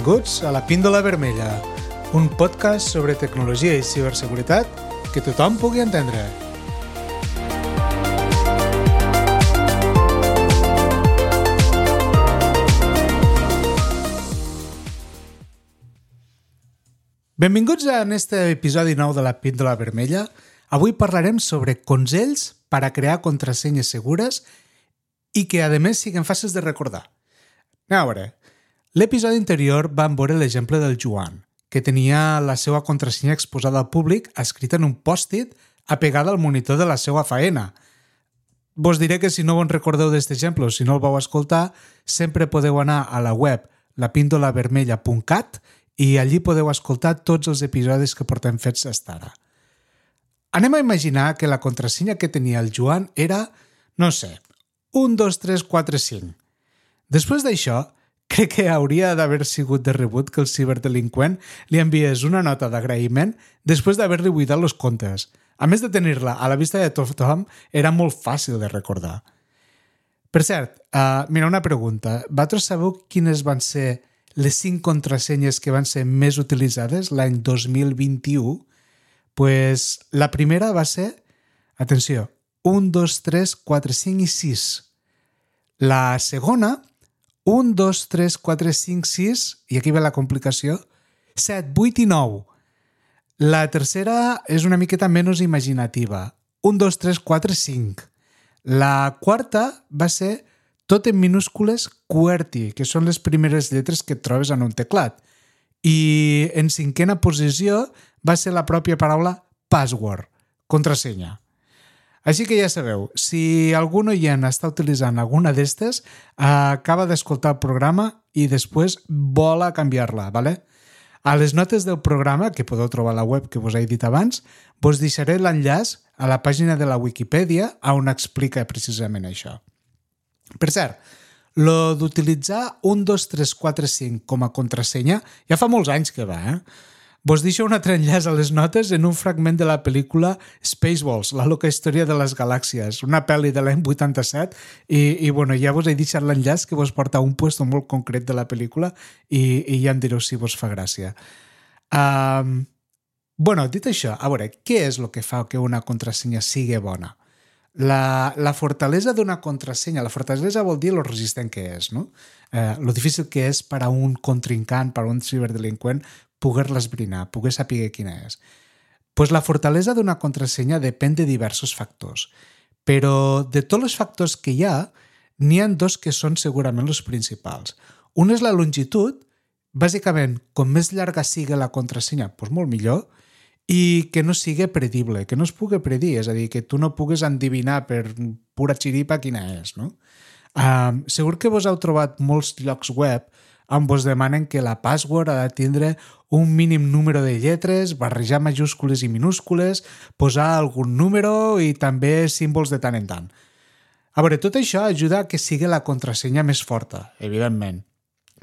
Benvinguts a la Píndola Vermella, un podcast sobre tecnologia i ciberseguretat que tothom pugui entendre. Benvinguts a este episodi nou de la Píndola Vermella. Avui parlarem sobre consells per a crear contrasenyes segures i que, a més, siguin fàcils de recordar. A veure, l'episodi anterior vam veure l'exemple del Joan, que tenia la seva contrasenya exposada al públic escrita en un pòstit apegada al monitor de la seva faena. Vos diré que si no vos recordeu d'aquest exemple o si no el vau escoltar, sempre podeu anar a la web lapindolavermella.cat i allí podeu escoltar tots els episodis que portem fets fins ara. Anem a imaginar que la contrasenya que tenia el Joan era, no sé, 1, 2, 3, 4, 5. Després d'això, crec que hauria d'haver sigut de rebut que el ciberdelinqüent li enviés una nota d'agraïment després d'haver-li buidat els comptes. A més de tenir-la a la vista de tothom, era molt fàcil de recordar. Per cert, uh, mira, una pregunta. Vosaltres sabeu quines van ser les cinc contrasenyes que van ser més utilitzades l'any 2021? pues la primera va ser, atenció, 1, 2, 3, 4, 5 i 6. La segona, 1, 2, 3, 4, 5, 6, i aquí ve la complicació, 7, 8 i 9. La tercera és una miqueta menys imaginativa, 1, 2, 3, 4, 5. La quarta va ser tot en minúscules QWERTY, que són les primeres lletres que trobes en un teclat. I en cinquena posició va ser la pròpia paraula password, contrasenya. Així que ja sabeu, si algun oient està utilitzant alguna d'estes, acaba d'escoltar el programa i després vola canviar-la, ¿vale? A les notes del programa, que podeu trobar a la web que vos he dit abans, vos deixaré l'enllaç a la pàgina de la Wikipedia on explica precisament això. Per cert, lo d'utilitzar 1, 2, 3, 4, 5 com a contrasenya ja fa molts anys que va, eh? Vos deixo un altre enllaç a les notes en un fragment de la pel·lícula Spaceballs, la loca història de les galàxies, una pel·li de l'any 87 i, i bueno, ja vos he deixat l'enllaç que vos porta a un puesto molt concret de la pel·lícula i, i ja em direu si vos fa gràcia. Um, bueno, dit això, a veure, què és el que fa que una contrasenya sigui bona? La, la fortalesa d'una contrasenya, la fortalesa vol dir lo resistent que és, no? Eh, lo difícil que és per a un contrincant, per a un ciberdelinqüent, poder-la esbrinar, poder saber quina és. Pues la fortalesa d'una contrasenya depèn de diversos factors, però de tots els factors que hi ha, n'hi ha dos que són segurament els principals. Un és la longitud, bàsicament, com més llarga sigui la contrasenya, doncs molt millor, i que no sigui predible, que no es pugui predir, és a dir, que tu no pugues endivinar per pura xiripa quina és, no? Um, segur que vos heu trobat molts llocs web vos demanen que la password ha de tindre un mínim número de lletres, barrejar majúscules i minúscules, posar algun número i també símbols de tant en tant. A veure, tot això ajuda a que sigui la contrasenya més forta, evidentment.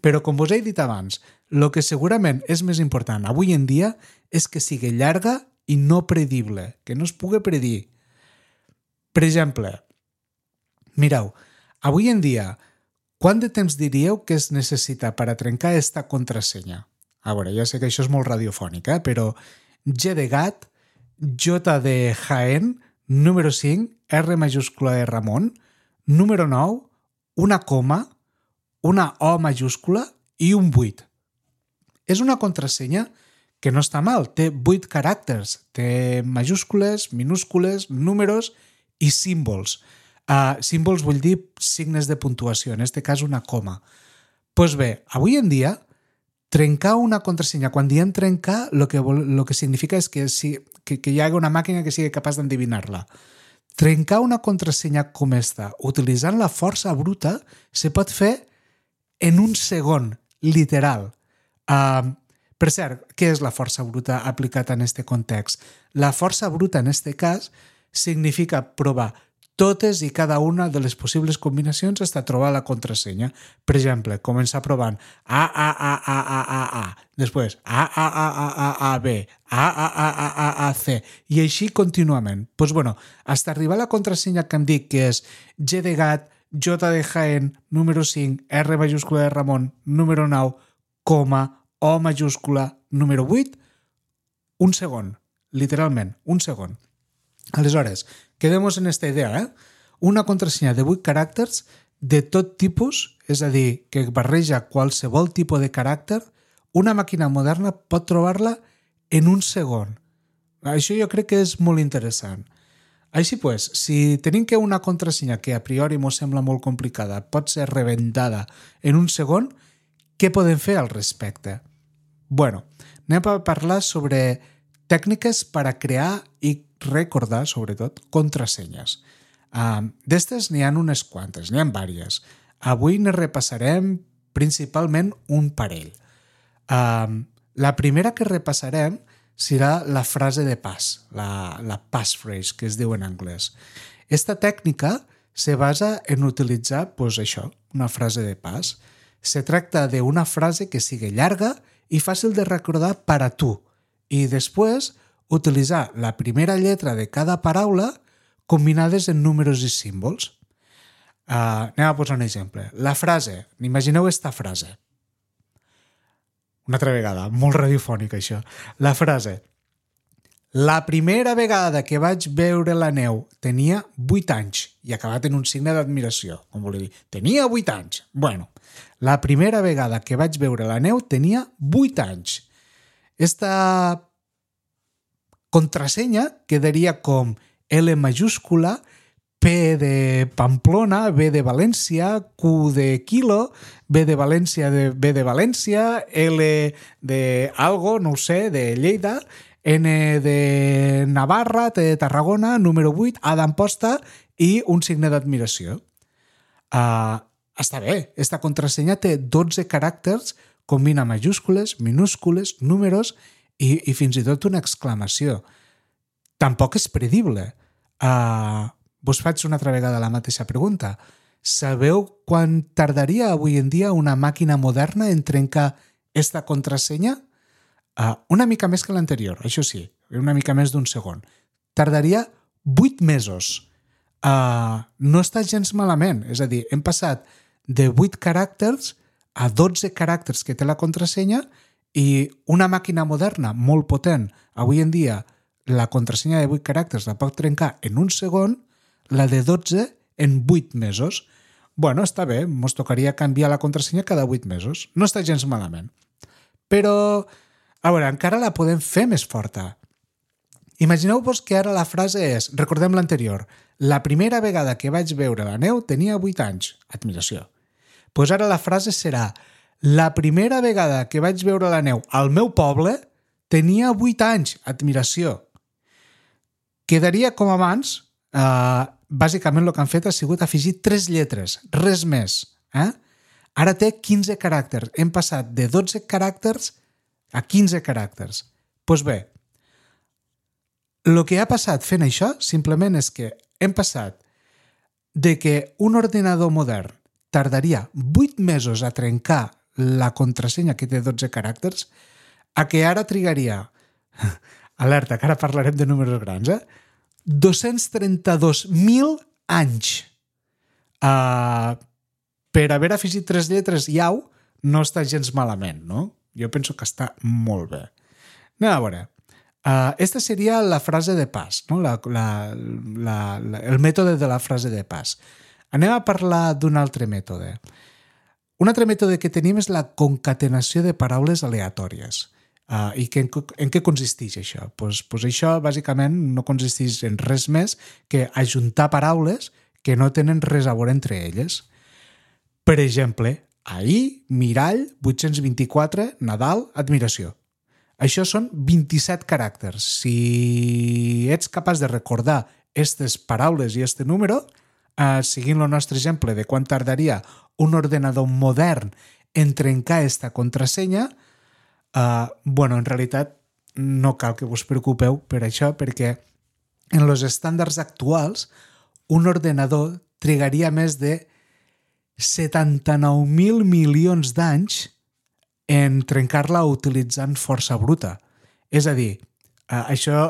Però, com vos he dit abans, el que segurament és més important avui en dia és que sigui llarga i no predible, que no es pugui predir. Per exemple, mireu, avui en dia, quant de temps diríeu que es necessita per a trencar esta contrasenya? A veure, ja sé que això és molt radiofònic, eh? però G de gat, J de Jaén, número 5, R majúscula de Ramon, número 9, una coma, una O majúscula i un 8. És una contrasenya que no està mal, té 8 caràcters, té majúscules, minúscules, números i símbols. Uh, símbols vull dir signes de puntuació, en aquest cas una coma. Doncs pues bé, avui en dia, trencar una contrasenya, quan diem trencar, el que, lo que significa és que, si, que, que hi hagi una màquina que sigui capaç d'endevinar-la. Trencar una contrasenya com esta, utilitzant la força bruta, se pot fer en un segon, literal. Uh, per cert, què és la força bruta aplicat en aquest context? La força bruta, en aquest cas, significa provar totes i cada una de les possibles combinacions fins a trobar la contrasenya. Per exemple, començar provant A, A, A, A, A, A, A, després A, A, A, A, A, A, B, A, A, A, A, A, A, C, i així contínuament. Doncs pues bueno, fins a arribar a la contrasenya que em dic que és G de gat, J de Jaén, número 5, R majúscula de Ramon, número 9, coma, O majúscula, número 8, un segon, literalment, un segon. Aleshores, quedemos en esta idea, eh? Una contrasenya de 8 caràcters de tot tipus, és a dir, que barreja qualsevol tipus de caràcter, una màquina moderna pot trobar-la en un segon. Això jo crec que és molt interessant. Així pues, si tenim que una contrasenya que a priori ens sembla molt complicada pot ser reventada en un segon, què podem fer al respecte? Bueno, anem a parlar sobre tècniques per a crear i recordar, sobretot, contrasenyes. D'estes n'hi ha unes quantes, n'hi ha vàries. Avui ne repassarem principalment un parell. La primera que repassarem serà la frase de pas, la, la passphrase, que es diu en anglès. Esta tècnica se basa en utilitzar, pues, això, una frase de pas. Se tracta d'una frase que sigui llarga i fàcil de recordar per a tu i després utilitzar la primera lletra de cada paraula combinades en números i símbols. Uh, anem a posar un exemple. La frase, imagineu esta frase. Una altra vegada, molt radiofònica això. La frase. La primera vegada que vaig veure la neu tenia 8 anys i acabat en un signe d'admiració, com volia dir. Tenia 8 anys. Bueno, la primera vegada que vaig veure la neu tenia 8 anys. Esta contrasenya quedaria com L mayúscula, P de Pamplona, B de València, Q de Kilo, B de València, de B de València, L de algo, no ho sé, de Lleida, N de Navarra, T de Tarragona, número 8, A d'Amposta i un signe d'admiració. Uh, està bé, esta contrasenya té 12 caràcters, combina majúscules, minúscules, números i, i fins i tot una exclamació. Tampoc és predible. Uh, vos faig una altra vegada la mateixa pregunta. Sabeu quan tardaria avui en dia una màquina moderna en trencar esta contrasenya? Uh, una mica més que l'anterior, això sí, una mica més d'un segon. Tardaria 8 mesos. Uh, no està gens malament, és a dir, hem passat de 8 caràcters a 12 caràcters que té la contrasenya i una màquina moderna molt potent, avui en dia la contrasenya de 8 caràcters la pot trencar en un segon, la de 12 en 8 mesos. Bueno, està bé, ens tocaria canviar la contrasenya cada 8 mesos. No està gens malament. Però, a veure, encara la podem fer més forta. Imagineu-vos que ara la frase és, recordem l'anterior, la primera vegada que vaig veure la neu tenia 8 anys. Admiració. Doncs pues ara la frase serà, la primera vegada que vaig veure la neu al meu poble tenia 8 anys. Admiració. Quedaria com abans, eh, bàsicament el que han fet ha sigut afegir tres lletres, res més. Eh? Ara té 15 caràcters. Hem passat de 12 caràcters a 15 caràcters. Doncs pues bé, el que ha passat fent això simplement és que hem passat de que un ordinador modern tardaria 8 mesos a trencar la contrasenya que té 12 caràcters a que ara trigaria alerta, que ara parlarem de números grans, eh? 232.000 anys. Uh, per haver afegit tres lletres iau, no està gens malament, no? Jo penso que està molt bé. Anem a veure. Uh, esta seria la frase de pas, no? la, la, la, la, el mètode de la frase de pas. Anem a parlar d'un altre mètode. Un altre mètode que tenim és la concatenació de paraules aleatòries. Uh, I que, en, en què consisteix això? Pues, pues això bàsicament no consisteix en res més que ajuntar paraules que no tenen res a veure entre elles. Per exemple, ahir, mirall, 824, Nadal, admiració. Això són 27 caràcters. Si ets capaç de recordar aquestes paraules i este número, uh, seguint el nostre exemple de quan tardaria un ordenador modern en trencar esta contrasenya, Uh, bueno, en realitat no cal que us preocupeu per això, perquè en els estàndards actuals un ordenador trigaria més de 79.000 milions d'anys en trencar-la utilitzant força bruta. És a dir, uh, això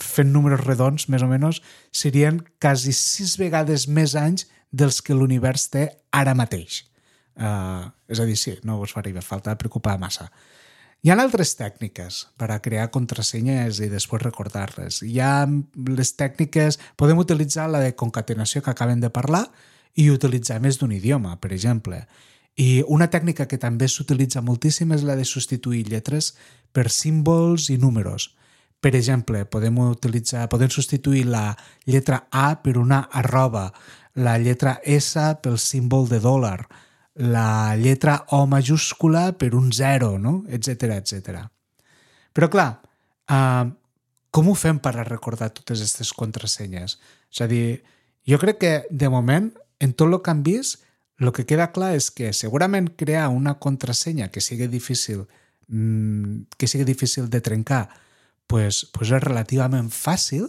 fent números redons, més o menys, serien quasi sis vegades més anys dels que l'univers té ara mateix. Uh, és a dir, sí, no us faria falta preocupar massa. Hi ha altres tècniques per a crear contrasenyes i després recordar-les. Hi ha les tècniques... Podem utilitzar la de concatenació que acabem de parlar i utilitzar més d'un idioma, per exemple. I una tècnica que també s'utilitza moltíssim és la de substituir lletres per símbols i números. Per exemple, podem utilitzar, podem substituir la lletra A per una arroba, la lletra S pel símbol de dòlar, la lletra O majúscula per un zero, no? etc etc. Però clar, uh, com ho fem per recordar totes aquestes contrasenyes? És a dir, jo crec que de moment, en tot el que han vist, el que queda clar és que segurament crear una contrasenya que sigui difícil mmm, que sigui difícil de trencar pues, pues és relativament fàcil,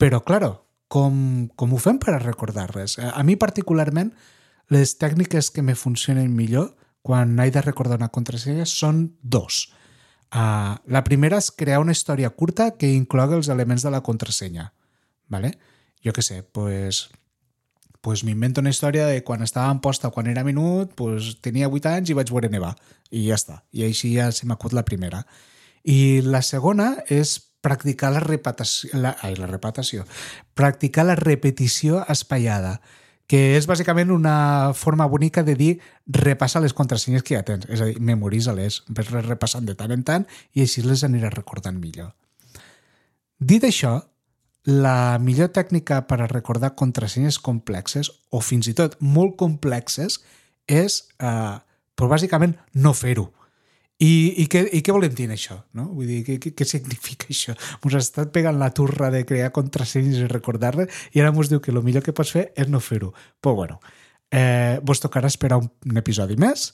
però, claro, com, com ho fem per a recordar-les? A mi particularment les tècniques que me funcionen millor quan he de recordar una contrasenya són dos. Uh, la primera és crear una història curta que inclogui els elements de la contrasenya. Vale? Jo què sé, pues, pues m'invento una història de quan estava en posta, quan era minut, pues tenia 8 anys i vaig veure nevar. I ja està. I així ja se m'acut la primera. I la segona és practicar la repetició, la, ai, la repetició, practicar la repetició espaiada que és bàsicament una forma bonica de dir repassa les contrasenyes que ja tens, és a dir, memoritza-les, ves repassant de tant en tant i així les aniràs recordant millor. Dit això, la millor tècnica per a recordar contrasenyes complexes o fins i tot molt complexes és, eh, però bàsicament, no fer-ho. I, i, què, I què volem dir això? No? Vull dir, què, què, significa això? Ens ha estat pegant la turra de crear contrasenyes i recordar-les i ara ens diu que el millor que pots fer és no fer-ho. Però bueno, eh, vos tocarà esperar un, un episodi més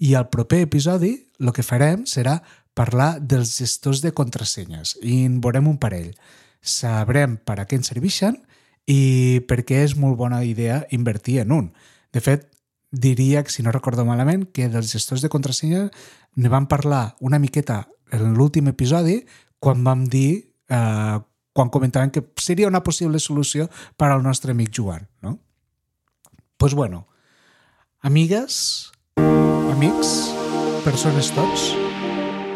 i al proper episodi el que farem serà parlar dels gestors de contrasenyes i en veurem un parell. Sabrem per a què ens serveixen i per què és molt bona idea invertir en un. De fet, diria que, si no recordo malament, que dels gestors de contrasenya ne vam parlar una miqueta en l'últim episodi quan vam dir, eh, quan comentàvem que seria una possible solució per al nostre amic Joan, no? pues bueno, amigues, amics, persones tots,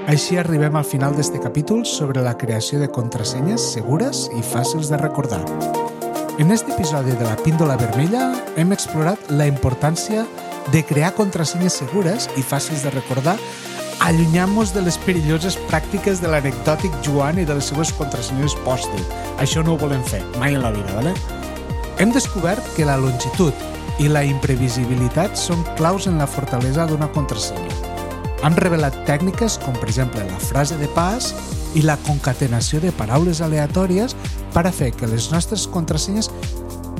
així arribem al final d'este capítol sobre la creació de contrasenyes segures i fàcils de recordar. En este episodi de la píndola vermella hem explorat la importància de crear contrasenyes segures i fàcils de recordar allunyant-nos de les perilloses pràctiques de l'anecdòtic Joan i de les seves contrasenyes pòstil. Això no ho volem fer, mai en la vida, ¿vale? Hem descobert que la longitud i la imprevisibilitat són claus en la fortalesa d'una contrasenya. Hem revelat tècniques com, per exemple, la frase de pas i la concatenació de paraules aleatòries per a fer que les nostres contrasenyes,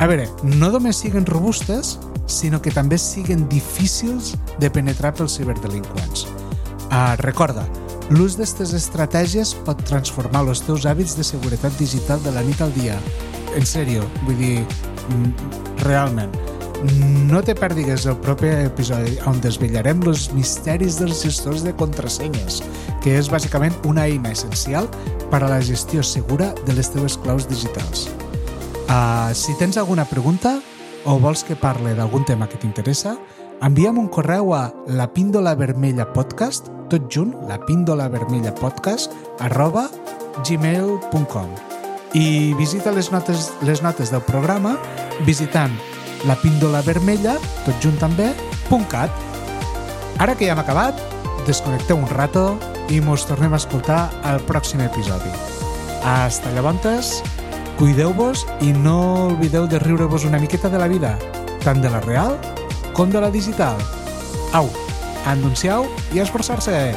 a veure, no només siguin robustes, sinó que també siguin difícils de penetrar pels ciberdelinqüents. Uh, recorda, l'ús d'aquestes estratègies pot transformar els teus hàbits de seguretat digital de la nit al dia. En sèrio, vull dir, mm, realment. No te perdigues el proper episodi on desvetllarem els misteris dels gestors de contrasenyes, que és bàsicament una eina essencial per a la gestió segura de les teves claus digitals. Uh, si tens alguna pregunta o vols que parle d'algun tema que t'interessa, envia'm un correu a la píndola vermella podcast, tot junt, la píndola vermella podcast, arroba gmail.com i visita les notes, les notes del programa visitant la píndola vermella, tot junt també, .cat. Ara que ja hem acabat, desconnecteu un rato i mos tornem a escoltar al pròxim episodi. Hasta llavors, cuideu-vos i no oblideu de riure-vos una miqueta de la vida, tant de la real com de la digital. Au, anunciau i esforçar-se!